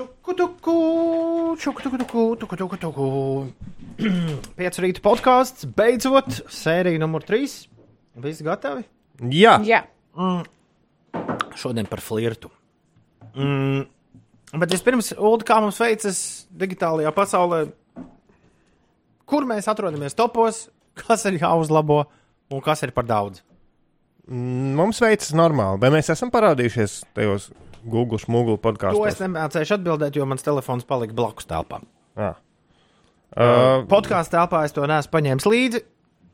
Čukutuku, čukutuku, tuku, tuku. Pēc rīta podkāsts, beidzot, sērija numur 3. Visi gatavi? Jā, Jā, Šodien par flirtu. Mm. Bet vispirms, Ulu, kā mums veicas digitālajā pasaulē, kur mēs atrodamies topos, kas ir jāuzlabo un kas ir par daudz? mums veicas normāli. Vai mēs esam parādījušies tajos Google smūgu To es nemācīšu atbildēt, jo mans telefons palika blakus telpām. Jā. Uh, Uh, Podkāstu telpā es to neesmu paņēmis līdzi,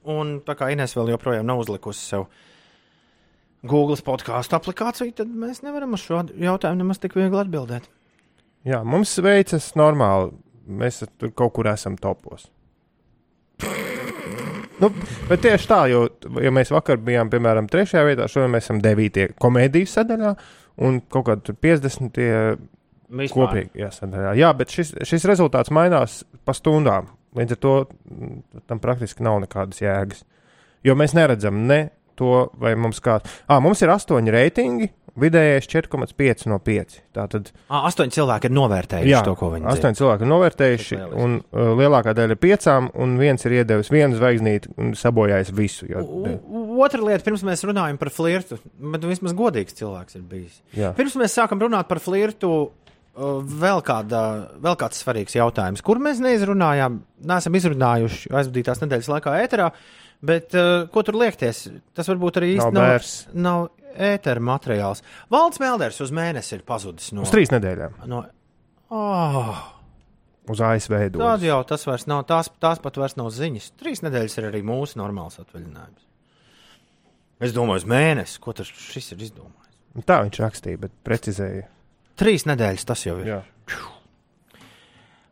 un tā kā Inês vēl joprojām nav uzlikusi sev Google podkāstu aplikāciju, tad mēs nevaram uz šo jautājumu nemaz tik viegli atbildēt. jā, mums veicas normāli. Mēs tur kaut kur esam topos. Nu, bet tieši tā, jo, ja mēs vakar bijām, piemēram, trešajā vietā, šodien mēs esam devītie komēdijas sadaļā, un kaut kādā 50. Vispār. kopīgi jāsadaļā. Jā, bet šis, šis rezultāts mainās pa stundām. Līdz ar to mm, tam praktiski nav nekādas jēgas. Jo mēs neredzam ne to, vai mums kāds. Ah, mums ir astoņi reitingi, vidējais 4,5 no 5. Tātad, À, astoņi cilvēki ir novērtējuši jā, to, ko viņi astoņi cilvēki ir novērtējuši, un uh, lielākā daļa ir piecām, un viens ir iedevis vienu zvaigznīti un sabojājis visu. Jo, Otra lieta, pirms mēs runājam par flirtu, bet vismaz godīgs cilvēks ir bijis. jā. Pirms mēs sākam runāt par flirtu, uh, vēl, kāda, vēl kāds svarīgs jautājums, kur mēs neizrunājām, neesam izrunājuši aizvadītās nedēļas laikā ēterā. Bet uh, ko tur liekties? Tas varbūt arī īsti Nav bērs. nav ētera materiāls. Valds Melders uz mēnesi ir pazudis no. Uz trīs nedēļām. no oh, Uz ASV dodas. jau tas vairs nav, tās, tās pat vairs nav ziņas. Trīs nedēļas ir arī mūsu normāls atvaļinājums. Es domāju, uz mēnesi, ko tas šis ir izdomājis. Tā viņš rakstīja, bet precizēja. Trīs nedēļas tas jau ir. Jā.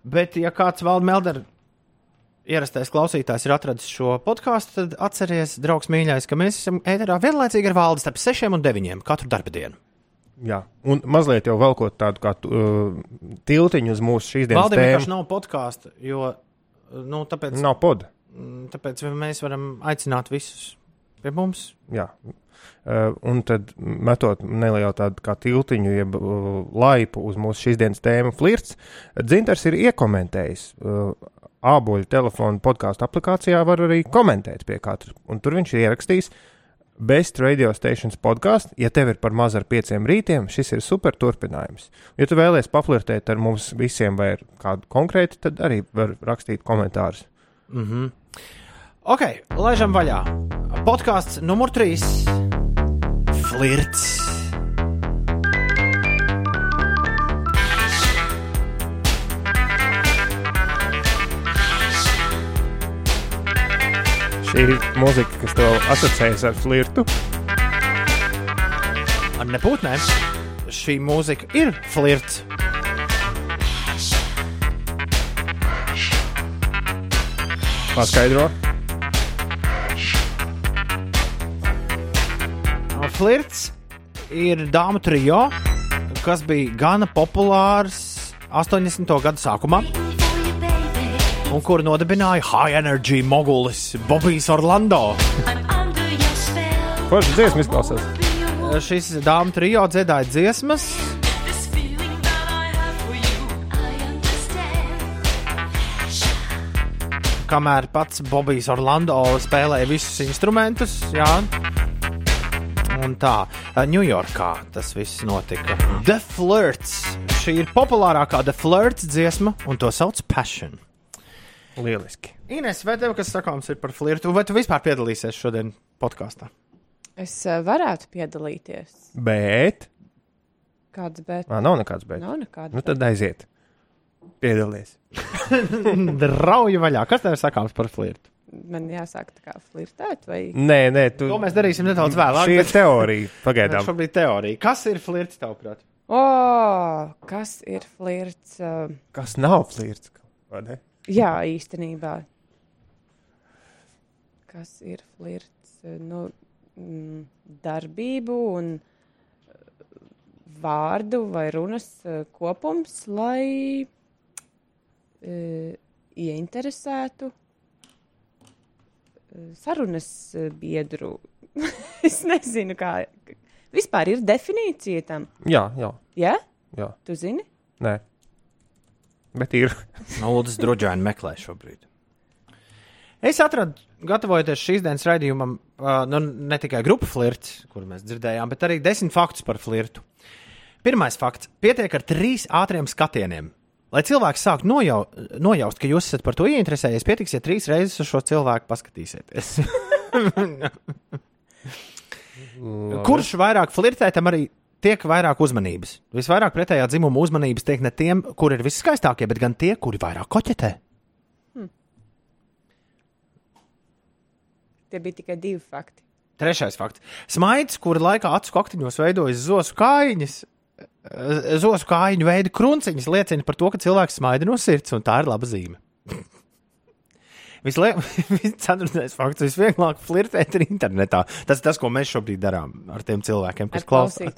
Bet, ja kāds valda Melder ierastais klausītājs ir atradis šo podkāstu, tad atcerieties, draugs mīļais, ka mēs esam ēterā vienlaicīgi ar valdi starp 6 un 9 katru darba dienu. Jā, un mazliet jau velkot tādu kā uh, tiltiņu uz mūsu šīs dienas Valdē vienkārši tēmu. nav podkāstu, jo nu, tāpēc, Nav poda. mm, tāpēc mēs varam aicināt visus pie mums. Jā. Uh, un tad metot nelielu tādu kā tiltiņu, jeb uh, laipu uz mūsu šīs dienas tēmu, flirts. Dzintars ir iekomentējis. Uh, Āboļu telefonu podkāstu aplikācijā var arī komentēt pie katra. Un tur viņš ir ierakstījis Best Radio Stations podkāstu. Ja tev ir par maz ar pieciem rītiem, šis ir super turpinājums. Ja tu vēlies paflirtēt ar mums visiem vai ar kādu konkrētu, tad arī var rakstīt komentārus. Mm -hmm. Ok, laižam vaļā. Podkāsts numur 3. Flirts. Šī ir mūzika, kas tev asociējas ar flirtu. Ar nepūtnēm. Šī mūzika ir flirts. Paskaidro. Flirts ir dāmas trijo, kas bija gana populārs 80. gada sākumā. Un kuru nodibināja High Energy mogulis Bobijs Orlando. Forši dziesmu izklausās. Šis dāmas trijo dziedāja dziesmas, kamēr pats Bobijs Orlando spēlēja visus instrumentus. Jā. Un tā, Ņujorkā tas viss notika. The Flirts. Šī ir populārākā The Flirts dziesma, un to sauc Passion. Lieliski. Ines, vai tev kas sakāms ir par flirtu, vai tu vispār piedalīsies šodien podkāstā? es eh, varētu piedalīties. Bet. Kāds bet? Ā, nav nekāds bet. Nav nekāda. Nu tad aiziet. Piedalies. Draugi vaļā. Kas tev ir sakāms par flirtu? Man jāsāk tā kā flirtēt, vai Nē, nē, tu. To mēs darīsim nedaudz vēlāk. Šī ir bet- teorija. Tā Pagaidām. šobrīd teorija. Kas ir flirts, tavuprāt? O, kas ir flirts? Uh, Kas nav flirts? vai ne? Jā, īstenībā. Kas ir flirts? Nu, mm, darbību un uh, vārdu vai runas uh, kopums, lai uh, ieinteresētu sarunas biedru. es nezinu, kā. Vispār ir definīcija tam. Jā, jā. Ja? jā. Tu zini? Nē. Bet ir. Nulles droģēni meklē šobrīd. Es atradu, gatavojoties šīs dienas raidījumam, uh, nu, ne tikai grupu flirts, kur mēs dzirdējām, bet arī desmit faktus par flirtu. Pirmais fakts - pietiek ar trīs ātriem skatieniem. Lai cilvēks sāktu nojau, nojaust, ka jūs esat par to ieinteresējies, pietiks, ja trīs reizes uz šo cilvēku paskatīsieties. Kurš vairāk flirtē, tam arī tiek vairāk uzmanības. Visvairāk pretējā dzimuma uzmanības tiek ne tiem, kuri ir viskaistākie, bet gan tie, kuri vairāk koķetē. Tie bija tikai divi fakti. Trešais fakts. Smaids, kura laikā acu kaktiņos veidojas zosu kājiņas, eh, zosu kājiņu veida krunciņas, liecina par to, ka cilvēks smaida no sirds, un tā ir laba zīme. Ceturtais fakts. Visvieglāk flirtēt ir internetā. Tas ir tas, ko mēs šobrīd darām ar tiem cilvēkiem, kas klausās.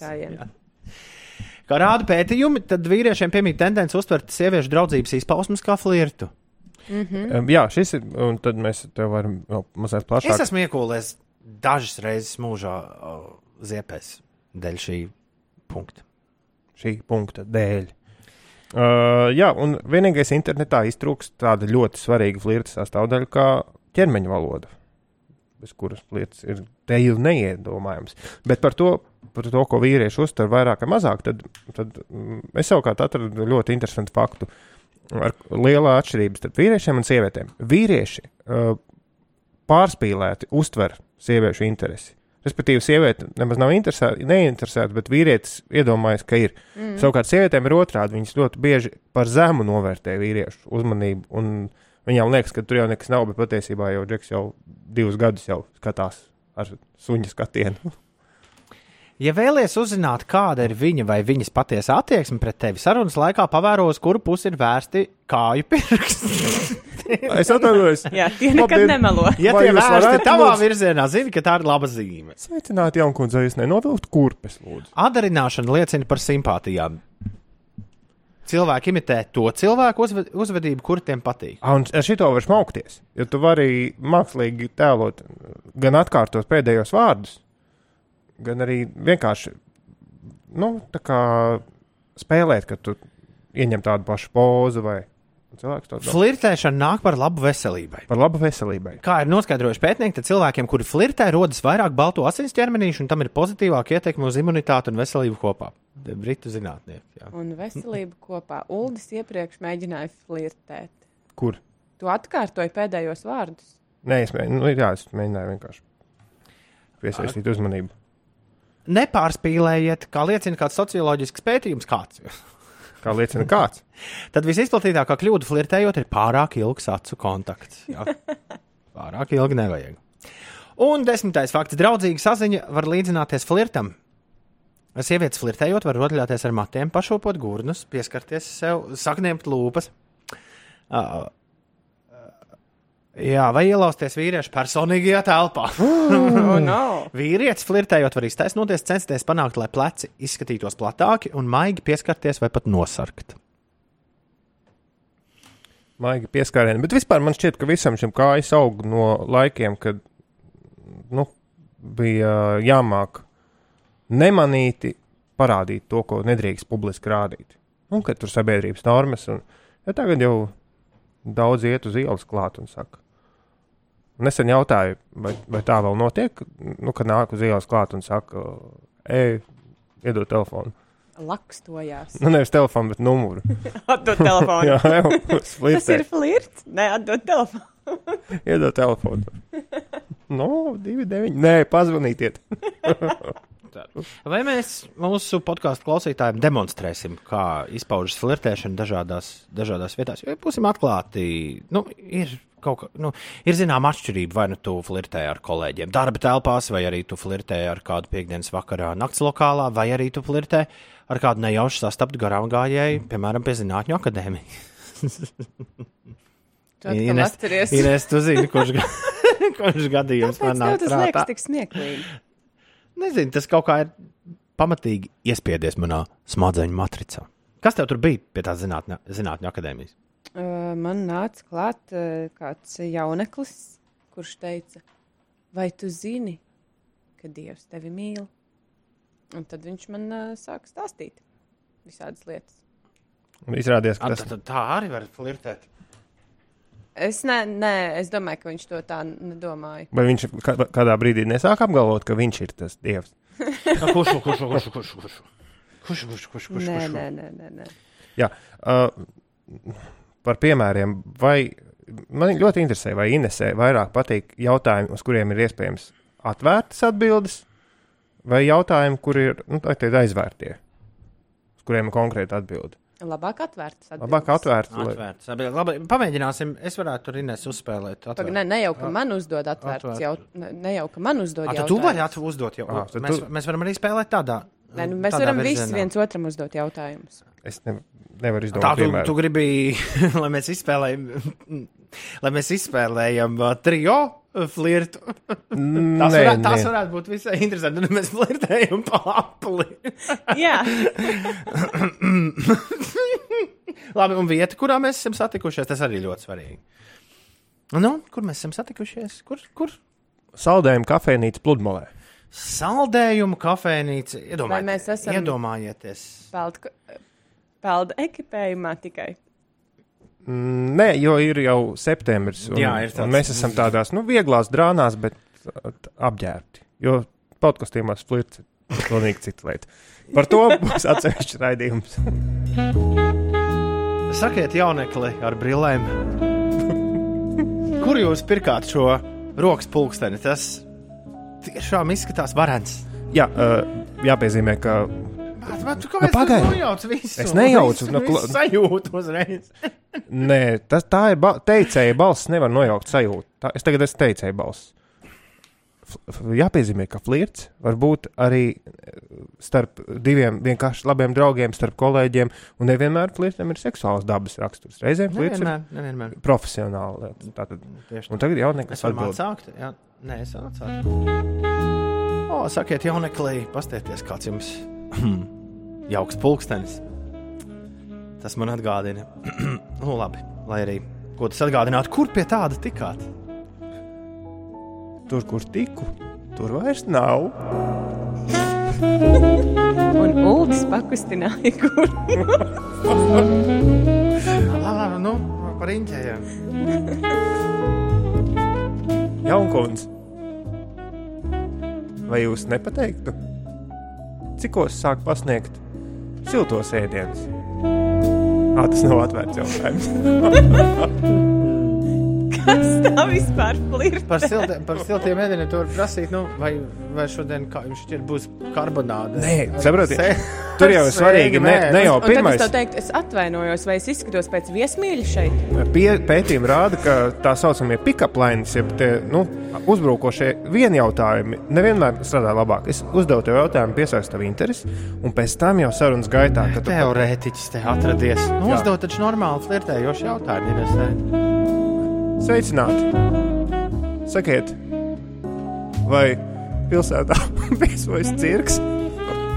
Kā rāda pētījumi, tad vīriešiem piemīt tendence uztvert sieviešu draudzības izpausmes kā flirtu. Um, jā, šis ir. Un tad mēs te varam vēl mazliet Es plašāk. esmu iekūlējis dažas reizes mūžā ziepēs dēļ šī punkta. šī punkta dēļ. Uh, jā, un vienīgais internetā iztrūkst tāda ļoti svarīga flirta sastāvdaļa kā ķermeņa valoda, bez kuras lietas ir te jau neiedomājams. Bet par to, par to ko vīrieši uztver vairāk vai mazāk, tad, tad mm, es savukārt atradu ļoti interesantu faktu. Ar lielā atšķirība starp vīriešiem un sievietēm. Vīrieši uh, pārspīlēti uztver sieviešu interesi. Respektīvi, sieviete nemaz nav interesēta, neinteresēta, bet vīrietis iedomājas, ka ir. Mm. Savukārt, sievietēm ir otrādi. Viņas ļoti bieži par zemu novērtē vīriešu uzmanību. un Viņām liekas, ka tur jau nekas nav, bet patiesībā jau Džeks jau divus gadus jau skatās ar suņa skatienu. Ja vēlaties uzzināt, kāda ir viņa vai viņas patiesa attieksme pret tevi, sarunas laikā pavēro, uz kuru pusi ir vērsti kāju pirksti. es atvainojos. Jā, tie nekad Labdien. nemelo. Ja Vai tie jūs vērsti varētu tavā mums- virzienā, zini, ka tā ir laba zīme. Sveicināti, jaunkundze, jūs nenovilkt kurpes, lūdzu. Atdarināšana liecina par simpātijām. Cilvēki imitē to cilvēku uzve- uzvedību, kur tiem patīk. Ah, Un ar šito var smaukties. Jo tu vari mākslīgi tēlot, gan atkārtot pēdējos vārdus, gan arī vienkārši nu, tā kā spēlēt, ka tu ieņem tādu pašu pozu vai cilvēks to dara. Flirtēšana nāk par labu veselībai. Par labu veselībai. Kā ir noskaidrojuši pētnieki, tad cilvēkiem, kuri flirtē, rodas vairāk balto asins ķermenīšu, un tam ir pozitīvāka ietekme uz imunitāti un veselību kopā. Britu zinātnieki. jā. Un veselību kopā. Uldis iepriekš mēģināja flirtēt. Kur? Tu atkārtoji pēdējos vārdus. Nē, es, mē, nu, jā, es mēģināju vienkārši piesaistīt uzmanību. Nepārspīlējiet, kā liecina kāds socioloģisks pētījums, kāds. Kā liecina kāds. Tad visizplatītākā kļūda flirtējot ir pārāk ilgs acu kontakts. Jā. Pārāk ilgi nevajag. Un desmitais fakts - draudzīga saziņa var līdzināties flirtam. Sievietes flirtējot, var rotaļāties ar matiem, pašopot gurnus, pieskarties sev, sakņemt lūpas. Uh, jā, vai ielausties vīriešu personīgajā telpā. Oh, no. Vīrietis flirtējot, var iztaisnoties, censties panākt, lai pleci izskatītos platāki un maigi pieskarties vai pat nosarkt. Maigi pieskārieni. Bet vispār man šķiet, ka visam šim kājas aug no laikiem, kad nu, bija jāmāk nemanīti parādīt to, ko nedrīkst publiski rādīt. Un kad tur sabiedrības normas, un ja tagad jau daudz iet uz ielas klāt un saka. Nesen jautāju, vai, vai tā vēl notiek, nu, kad nāk uz ielas klāt un saka, ej, iedod telefonu. Lakstojās. Nu, nevis telefonu, bet numuru. Atdod telefonu. Jā, jau Tas ir flirts. Nē, atdod telefonu. Iedod telefonu. No, 2, 9. Nē, pazvanītiet. Vai mēs mūsu podkāstu klausītājiem demonstrēsim, kā izpaužas flirtēšana dažādās, dažādās vietās? Jo, būsim atklāti, nu, ir kaut kā, nu, ir zināma atšķirība, vai nu tu flirtē ar kolēģiem darba telpās, vai arī tu flirtē ar kādu piekdienas vakarā nakts lokālā, vai arī tu flirtē ar kādu nejauši sastaptu garām gājēju, piemēram, pie Zinātņu akadēmijas. Atceries. Ines, tu zini, kurš, kurš gadījums man nāk tas prātā? liekas tik smieklīgi? Nezinu, tas kaut kā ir pamatīgi iespiedies manā smadzeņu matricā. Kas tev tur bija pie tā zinātņu akadēmijas? Man nāca klāt kāds jauneklis, kurš teica, vai tu zini, ka Dievs tevi mīl? Un tad viņš man sāka stāstīt visādas lietas. Un izrādījās, ka A, tas tad Tā arī var flirtēt. Es, ne, nē, es domāju, ka viņš to tā nedomāja. Vai viņš kā- kādā brīdī nesāk apgalvot, ka viņš ir tas dievs? Nu, Kurš, kurš, kurš, kurš, kurš, kurš? Kurš, kurš, kurš, kurš, Nē, kurš? nē, nē, nē, nē. Jā, uh, par piemēriem. Vai man ļoti interesē, vai Inesē vairāk patīk jautājumi, uz kuriem ir iespējams atvērtas atbildes, vai jautājumi, kur ir nu, aizvērtie, uz kuriem ir konkrēta atbilde. Labāk atvērts. Labāk atvērts. lai- Atvērts. Labi, labi, pamēģināsim. Es varētu tur Ines uzspēlēt. Pag, ne, ne jau, ka man uzdod atvērts Atvērts. jautājums. Ne, jau, ka man uzdod A, jautājumus. tu vari uzdot jau. Tad Mēs, tu- mēs varam arī spēlēt tādā. Nē, nu, mēs tādā varam visi viens otram uzdot jautājumus. Es ne, nevaru Tā izdomāt, tu, piemēram. tu gribi, lai mēs izspēlējam, lai mēs izspēlējam uh, trio flirtu. Tas, Nē, varētu, tas nē. varētu būt visai interesanti. Nu, mēs flirtējam pa apli. Jā, Labi, un vieta, kurā mēs esam satikušies, tas arī ļoti svarīgi. Nu, kur mēs esam satikušies? Kur? kur? Saldējuma kafejnīca pludmalē. Saldējumu kafejnīca. Vai mēs esam- Iedomājieties. pelda, pelda ekipējumā tikai. Mm, Nē, jo ir jau septembris. Un, Jā, ir tāds- mēs esam tādās nu, vieglās drānās, bet apģērbti. Jo podkastīmās flirts ir pilnīgi cita lieta. Par to būs atsevišķs raidījums. Sakiet, jaunekli ar brillēm. Kur jūs pirkāt šo rokas pulksteni? Tas tiešām izskatās varants. Jā, uh, jāpiezīmē, ka Bet, bet, tu Nu, kāpēc pagaidi. tu nojauc visu? Es nejaucu, Visu, nu, visu kla- sajūtu uzreiz. nē, tas, tā ir ba teicēja balss, nevar nojaukt sajūtu. Tā, es tagad esmu teicēja balss. Jāpiezīmē, ka flirts var būt arī eh, starp diviem vienkārši labiem draugiem, starp kolēģiem, un nevienmēr flirtam ir seksuāls dabas raksturs. Reizēm flirts ir Nevienmēr, nevienmēr. profesionāli. lieta. Tātad, Tieši un tagad jau nekas Mēs varam atbild. atsākt. Jā, nē, es varu atsākt. O, sakiet, jauneklī, pastieties, kāds jums jauks pulkstenis. Tas man atgādina. nu, labi, lai arī ko tas atgādinātu, kur pie tāda tikāt. Tur, kur tiku, tur vairs nav. Un ULDS pakustināja, kur. Labi, labi, nu, par inķējiem. Jaunkons. Vai jūs nepateiktu, cikos sāk pasniegt siltos ēdienus? Ā, tas nav atvērts jautājums. Kas tā vispār flirt? Par, silti, par siltiem ēdieniem tu vari prasīt, nu, vai, vai šodien kā jums šķiet būs karbonāde. Nē, saprotiet, tur jau ir svarīgi ne, ne jau es pirmais. tev teiktu, es atvainojos, vai es izskatos pēc viesmīļa šeit. Pie, pētījumi rāda, ka tā saucamie pick-up lines, jeb tie, nu, uzbrukošie vienjautājumi, nevienmēr strādā labāk. Es uzdevu tev jautājumu, piesaistu tavu interesi, un pēc tam jau sarunas gaitā, kad tu Teorētiķis te atradies. Nu, uzdod taču normāli flirtējošu jautājumu. Inesē. Sveicināti! Sakiet, vai pilsētā viesojas cirks?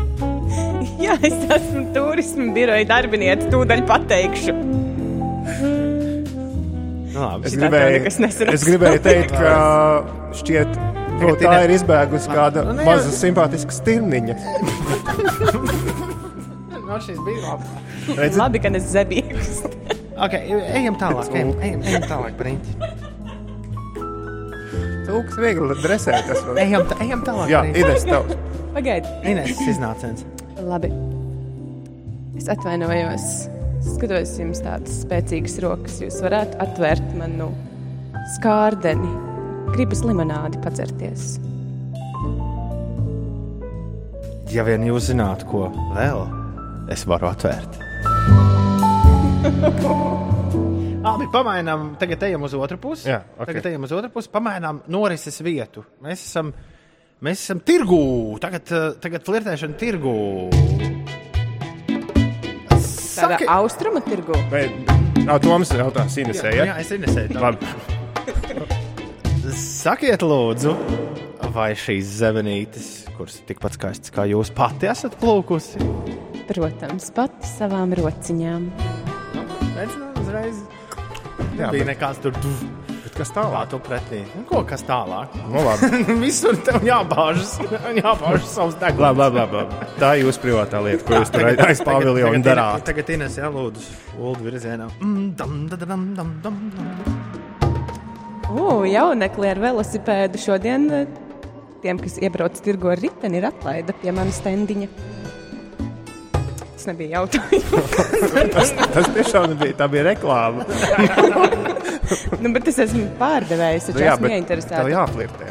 Jā, es esmu turismu biroja darbiniece, tūdaļ pateikšu. Nu, labi. Es gribēju, es gribēju teikt, ka šķiet, no tā ir izbēgusi kāda Nu, ne, maza simpātiska stirniņa. No šīs bija labi. Redzi, Labi, ka es zebīgs. Okay, ejam tālāk. Ejam, ejam, ejam tālāk, Brīņķi. Cūks viegli dresēt. tas vēl. Ejam, tā, ejam tālāk. Jā. Ines, tev. Pagaidi. Ines iznācens. Labi. Es atvainojos. Skatos jums tādas spēcīgas rokas. Jūs varētu atvērt manu skārdeni. Gribas limonādi padzerties. Ja vien jūs zinātu, ko vēl es varu atvērt. Labi, pamainām. Tagad ejam uz otru pusi. Jā, ok. Tagad ejam uz otru pusi. Pamainām norises vietu. Mēs esam, mēs esam tirgū. Tagad, tagad flirtēšana tirgū. Tāda Saki- austrumu tirgu. Vai, ā, Toms jautās Inesē, Jā, ja? jā, es inesēju. tā. Labi. Sakiet, lūdzu, vai šīs zemenītes, kuras ir tikpat skaistas kā jūs pati esat plūkusi? Protams, pati savām rociņām. Redz, nu, uzreiz. Jā, Bija bet, nekāds tur. tuv. bet kas Kā tālāk? tu pretī? Nu, Ko kas tālāk? Nu, labi, Visur tev jābāžas, jābāžas savs deguns. labi, labi, labi, labi. Tā ir jūsu privātā lieta, ko jūs tur aiz- aiz paviljona tagad, darāt. tagad Ines jālūdzu Ulu virzienā. Mm, dam, da, da, dam, dam, dam, dam. U, jaunekli ar velosipēdu šodien eh, tiem, kas iebrauc tirgo ar riteni, ir atlaida pie manas stendiņa. Tas nebija jautājums. Tas, tas tiešām nebija, tā bija reklāma. nu, bet es esmu pārdevējs, taču Nu jā, esmu bet tev ieinteresēts. jāflirtē.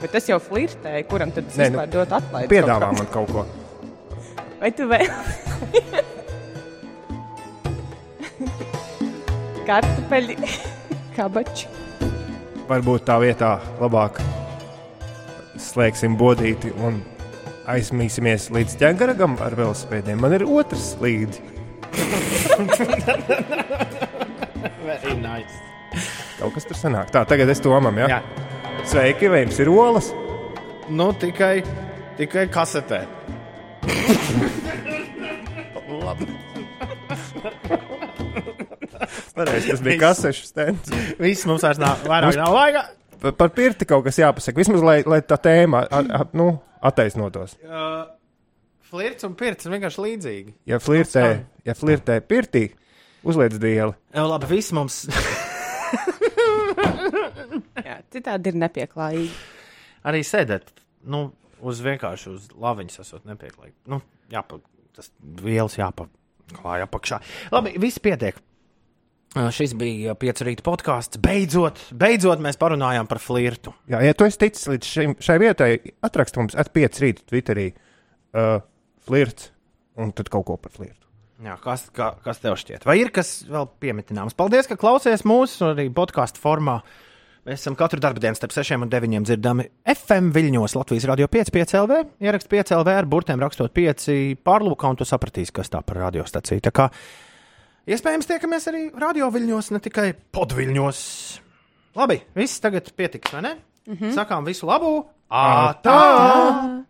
Bet es jau flirtēju, kuram tad es Nē, nu, vispār dotu atlaidi? Piedāvā man kaut ko. Vai tu vēl? Kartupeļi, kabači. Varbūt tā vietā labāk slēgsim bodīti un aizmīsimies līdz ķēgaragam ar velosipēdiem. Man ir otrs slīds. Very nice. Kaut kas tur sanāk. Tā, tagad es domam, ja? Jā. Sveiki, vai jums ir olas? Nu, tikai, tikai kasetē. Labi. Pareizi, tas bija kasešu stends. Viss mums vairs nav, vairāk nav laika. Par, par pirti kaut kas jāpasaka. Vismaz, lai, lai tā tēma a, a, nu, attaisnotos. Uh, flirts un pirts ir vienkārši līdzīgi. Ja flirtē, ja flirtē pirtī, uzliec dieli. Jā, labi, viss mums. Jā, citādi ir nepieklājīgi. arī sēdēt, nu, uz vienkārši uz laviņas esot nepieklājīgi. Nu, jāpa, tas vielas jāpaklāj apakšā. Labi, viss pietiek. Šis bija pieci rīta podkāsts. Beidzot, beidzot mēs parunājām par flirtu. Jā, ja tu esi ticis līdz šim, šai vietai, atrakst mums at5 rītu Twitterī uh, flirts un tad kaut ko par flirtu. Jā, kas, kā, kas tev šķiet? Vai ir kas vēl piemetināms? Paldies, ka klausies mūsu arī podkāstu formā. Mēs esam katru dienu starp 6 un 9 dzirdami FM viļņos Latvijas radio 5, 5 LV. Ierakst 5 LV ar burtiem rakstot 5 pārlūkā, un tu sapratīsi, kas tā par radiostaciju. Tā iespējams tiekamies arī radio viļņos, ne tikai podviļņos. Labi, viss tagad pietiks, vai ne? Mm -hmm. Sakām visu labu! Ā, tā!